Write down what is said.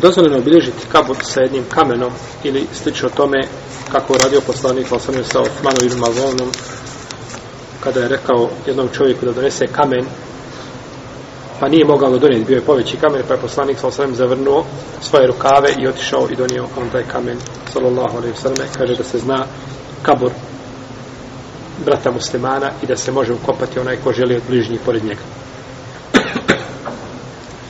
dozvoljeno obilježiti kabur sa jednim kamenom ili slično tome kako radio poslanik Osmanu sa Osmanu i Mavonom kada je rekao jednom čovjeku da donese kamen pa nije mogao ga donijeti, bio je poveći kamen, pa je poslanik sa osvijem zavrnuo svoje rukave i otišao i donio on taj kamen, sallallahu alaihi sallam, kaže da se zna kabor brata muslimana i da se može ukopati onaj ko želi od bližnjih pored njega.